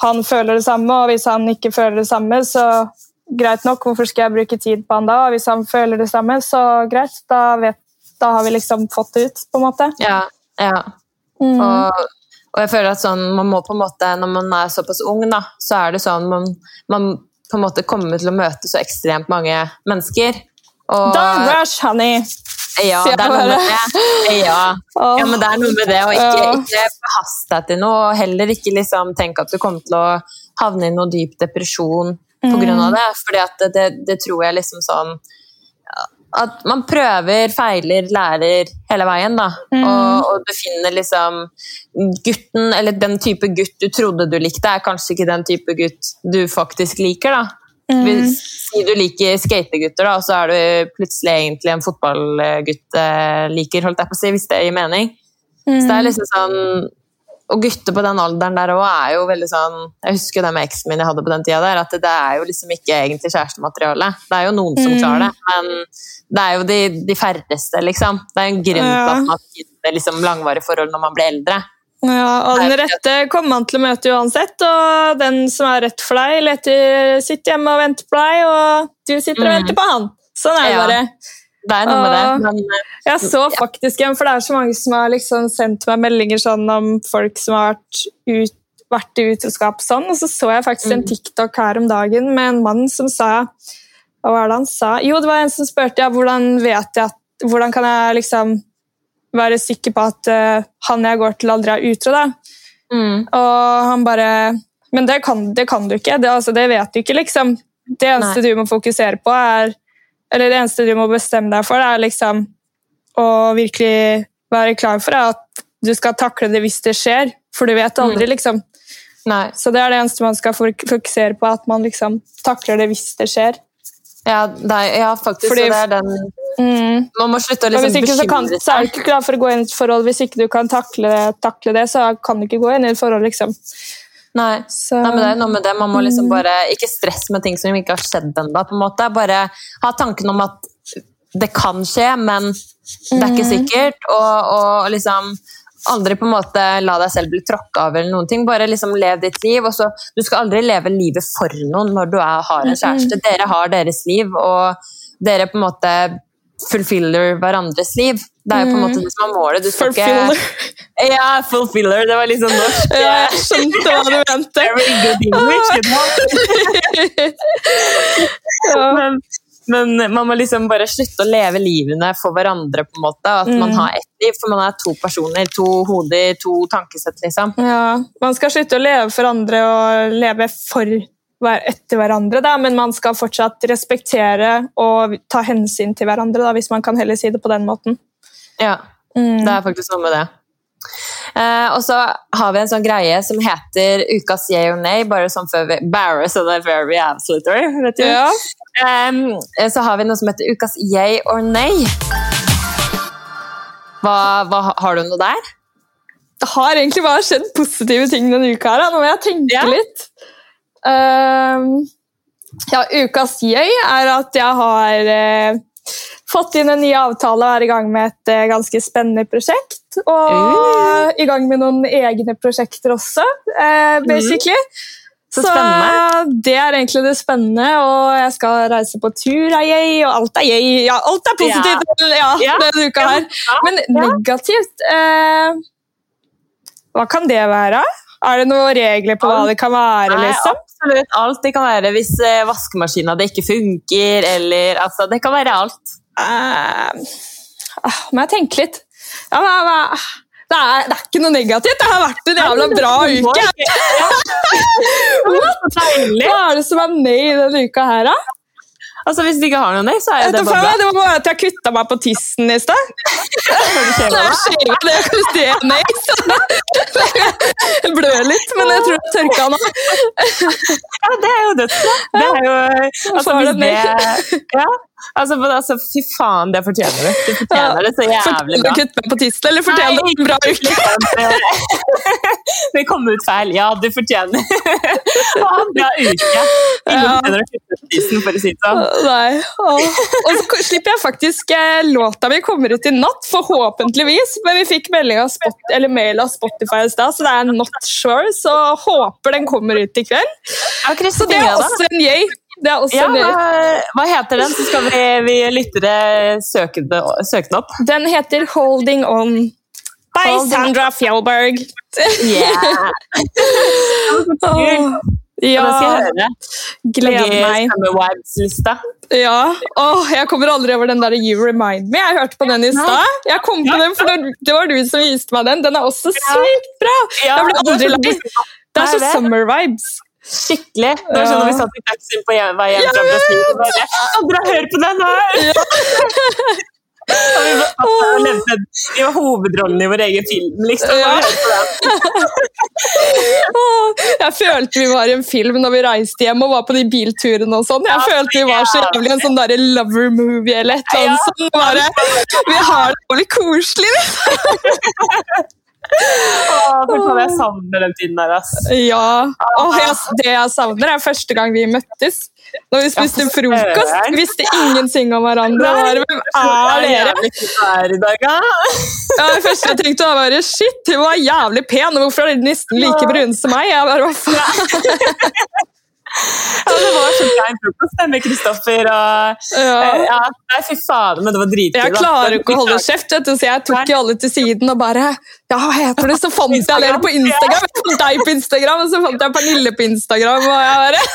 han føler det samme, og hvis han ikke føler det samme, så greit nok, hvorfor skal jeg bruke tid på han da? Hvis han føler det samme, så greit, da vet da har vi liksom fått det ut, på en måte. Ja, ja. Mm. Og, og, jeg føler at sånn, man må på en måte, når man er såpass ung, da, så er det sånn man, man på en måte kommer til å møte så ekstremt mange mennesker. Og, Don't rush, honey! Ja, det er noe med det. Ja. ja, men det er noe med det å ikke, ikke forhaste deg til noe, og heller ikke liksom tenke at du kommer til å havne i noe dyp depresjon pga. av det. fordi at det, det, tror jeg liksom sånn at man prøver, feiler, lærer hele veien. da. Mm. Og, og, du finner liksom gutten, eller den type gutt du trodde du likte, er kanskje ikke den type gutt du faktisk liker. da. Mm. Hvis du liker skategutter, da, så er du plutselig egentlig en fotballgutt eh, liker, holdt jeg på å si, hvis det gir mening. Mm. Så det er liksom sånn og gutter på den alderen der òg er jo veldig sånn Jeg husker det med eksen min jeg hadde på den tida der, at det er jo liksom ikke egentlig kjærestemateriale. Det er jo noen som mm. klarer det, men det er jo de, de færreste, liksom. Det er en grunn til ja. at man finner liksom langvarige forhold når man blir eldre. Ja, og den rette kommer man til å møte uansett, og den som er rett for deg, leter, sitter hjemme og venter på deg, og du sitter og venter mm. på han. Sånn er det ja. bare. Det er noe med det. Men, eh, jeg så faktisk en, for det er så mange som har liksom sendt meg meldinger sånn om folk som har vært, ut, vært i utroskap sånn, og så så jeg faktisk en mm. TikTok her om dagen med en mann som sa hva var det han sa? Jo, det var en som spurte ja, hvordan vet jeg at, hvordan kan jeg liksom være sikker på at uh, han jeg går til, aldri er utro. da? Mm. Og han bare Men det kan, det kan du ikke. Det, altså, det, vet du ikke, liksom. Det eneste Nei. du må fokusere på, er Eller det eneste du må bestemme deg for, er liksom å virkelig være klar for at du skal takle det hvis det skjer. For du vet aldri, mm. liksom. Nei. Så det er det eneste man skal fokusere på, at man liksom takler det hvis det skjer. Ja, nei, ja faktisk. Fordi, det er den mm. Man må slutte å liksom bekymre seg. Kan, så er du ikke klar for å gå inn i et forhold. Hvis ikke du kan takle, takle, det, så kan du ikke gå inn i et forhold, liksom. Nei. Nei, men det er noe med det. Man må liksom bare Ikke stresse med ting som ikke har skjedd ennå. Bare ha tanken om at det kan skje, men det er ikke mm. sikkert. Og, og liksom aldri på en måte la deg selv bli tråkka av eller noen ting. Bare liksom lev ditt liv. og så Du skal aldri leve livet for noen når du er, har en kjæreste. Dere har deres liv, og dere på en måte fulfiller hverandres liv. Det er jo på en måte det som er målet. Du skal fulfiller. ikke Ja, fulfiller. Det var litt sånn norsk. Ja, jeg skjønte hva du mente. Very good English, ja. Men, men man må liksom bare slutte å leve livene for hverandre, på en måte. At mm. man har ett liv, for man er to personer, to hoder, to tankesett, liksom. Ja, Man skal slutte å leve for andre og leve for etter hverandre, da, men man skal fortsatt respektere og ta hensyn til hverandre, da, hvis man kan heller si det på den måten. Ja, Mm. Det er faktisk noe med det. Uh, og så har vi en sånn greie som heter ukas yay or nay, bare sånn før vi, så det er very absolutely, vet du. Ja. Um, så har vi noe som heter ukas yay or nay. Hva, hva, har du noe der? Det har egentlig bare skjedd positive ting denne uka. her. Nå må jeg tenke ja. litt. Uh, ja, ukas gøy er at jeg har uh, fått inn en ny avtale og er i gang med et uh, ganske spennende prosjekt. Og i gang med noen egne prosjekter også, basically. Mm. Så, så det er egentlig det spennende, og jeg skal reise på tur er jeg, og alt er jeg. Ja, alt er positivt ja. ja, denne uka her. Men negativt eh, Hva kan det være? Er det noen regler på hva det kan være? liksom? Absolutt alt. Det kan være hvis vaskemaskina ikke funker, eller altså Det kan være alt. Uh, må jeg tenke litt. Ja, men, hva? Det, er, det, er, ikke noe negativt. Det har vært en jævla bra uke! Hva er det som er med i denne uka her, da? Altså, Hvis du ikke har noen nei, så er det bare bra. Det var bare at jeg kutta meg på tissen i stad. Jeg blør litt, men jeg tror jeg tørka nå. Ja, det er jo dødsbra. Det er jo altså, hvis det, ja, Altså, altså, Fy faen, det fortjener du. Du fortjener det så jævlig bra. Kutte meg på tissen, eller fortjener du en bra uke? det kom ut feil. Ja, du fortjener ha en bra uke. Ingen fortjener å kutte tissen, for å si det sånn. Nei. Og så slipper jeg faktisk eh, Låta mi kommer ut i natt, forhåpentligvis. Men vi fikk melding av Spot, eller mail av Spotify i stad, så det er not sure. Så håper den kommer ut i kveld. Så det er også en yay. Det er også ja, hva, hva heter den? Så skal vi, vi lyttere søke, søke, den opp. Den heter 'Holding On' by Holding Sandra Fjellberg. Yeah. oh, ja. Det skal jeg høre. Gleder meg. Ja. Åh, jeg kommer aldri over den der You Remind Me. Jeg hørte på den i stad. Jeg kom på den, for Det var du som viste meg den. Den er også sykt bra! Jeg blir aldri lei. Det er så summer vibes. Skikkelig. Det var sånn når vi satt i taxien på vei hjem fra Brasil Andre, hør på den her! Ja. vi, var, levde, vi var hovedrollen i vår egen film, liksom. Ja. jeg følte vi var i en film når vi reiste hjem og var på de bilturene og sånn. Jeg følte vi var så jævlig en sånn der lover movie eller et eller annet. Sånn, bare, vi har det veldig koselig. Åh, jeg savner den tiden der, ass. Ja. Åh, jeg, det jeg savner, er første gang vi møttes. Når vi spiste frokost, visste ingenting om hverandre. Nei, hvem er dere? Ja, det første jeg tenkte, var bare shit, hun var jævlig pen. Hvorfor er dere nesten like brune som meg? Jeg bare, hva faen? Ja, det var så klein frokost med Kristoffer og ja. Eh, ja, fy faen, men det var dritgøy. Jeg klarer ikke å holde kjeft, vet du, så jeg tok jo alle til siden og bare Ja, hva heter det? Så fant jeg dere på Instagram. Jeg fant deg på Instagram, og så fant jeg Pernille på Instagram. og jeg bare...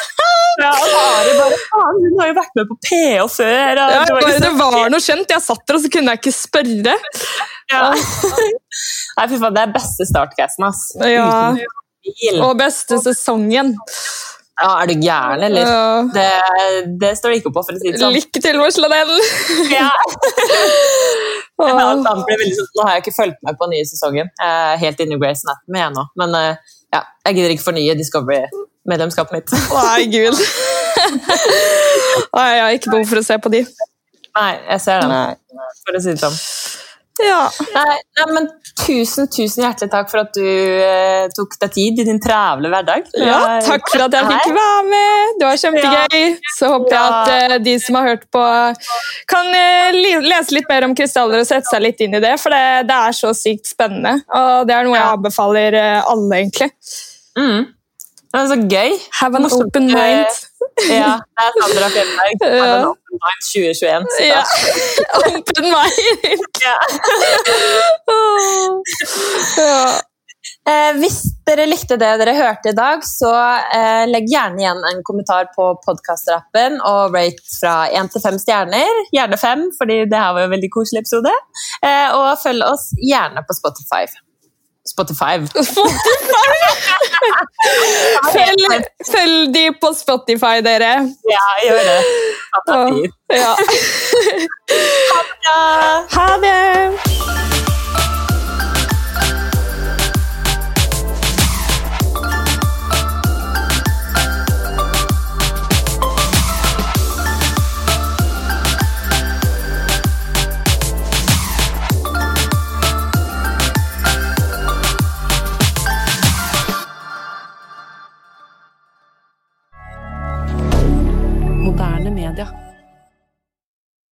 Ja, Ari bare faen, hun har jo vært med på PH før. ja, det, var, det var noe kjent. Jeg satt der, og så kunne jeg ikke spørre. Ja. Nei, fy faen, det er beste startcasten, ass. Ja. Og beste sesongen. Ja, Er du gæren, eller? Ja. Det, det, står det ikke på, for å si det sånn. Lykke til slå ja. Veldig sånn, Nå har jeg ikke fulgt med på den nye sesongen. Jeg er helt inne i Grace Anatomy jeg nå. Men eh, ja, jeg gidder ikke fornye Discovery-medlemskapet mitt. Nei, gud. Nei, jeg har ikke behov for å se på de. Nei, jeg ser den, for å si det sånn. Ja. Nei, nei, men tusen, tusen hjertelig takk for at du eh, tok deg tid i din travle hverdag. Ja, takk for at jeg fikk være med. Det var kjempegøy. Så håper jeg at eh, de som har hørt på, kan eh, lese litt mer om krystaller og sette seg litt inn i det, for det, det er så sykt spennende. Og det er noe jeg anbefaler eh, alle, egentlig. Mm. Det er så gøy. Have an open mind. Ja, det er Sandra Fjellberg. Have an open mind 2021. Ja. open mind! ja. ja. Eh, hvis dere likte det dere hørte i dag, så eh, legg gjerne igjen en kommentar på podkast-appen og rate fra én til fem stjerner. Gjerne fem, fordi det her var jo en veldig koselig episode. Eh, og følg oss gjerne på Spotify. Spotify. Spotify! følg, følg, de på Spotify, dere. Ja, gjør det. Ha det. Ja. ha det. Ha det. moderne media.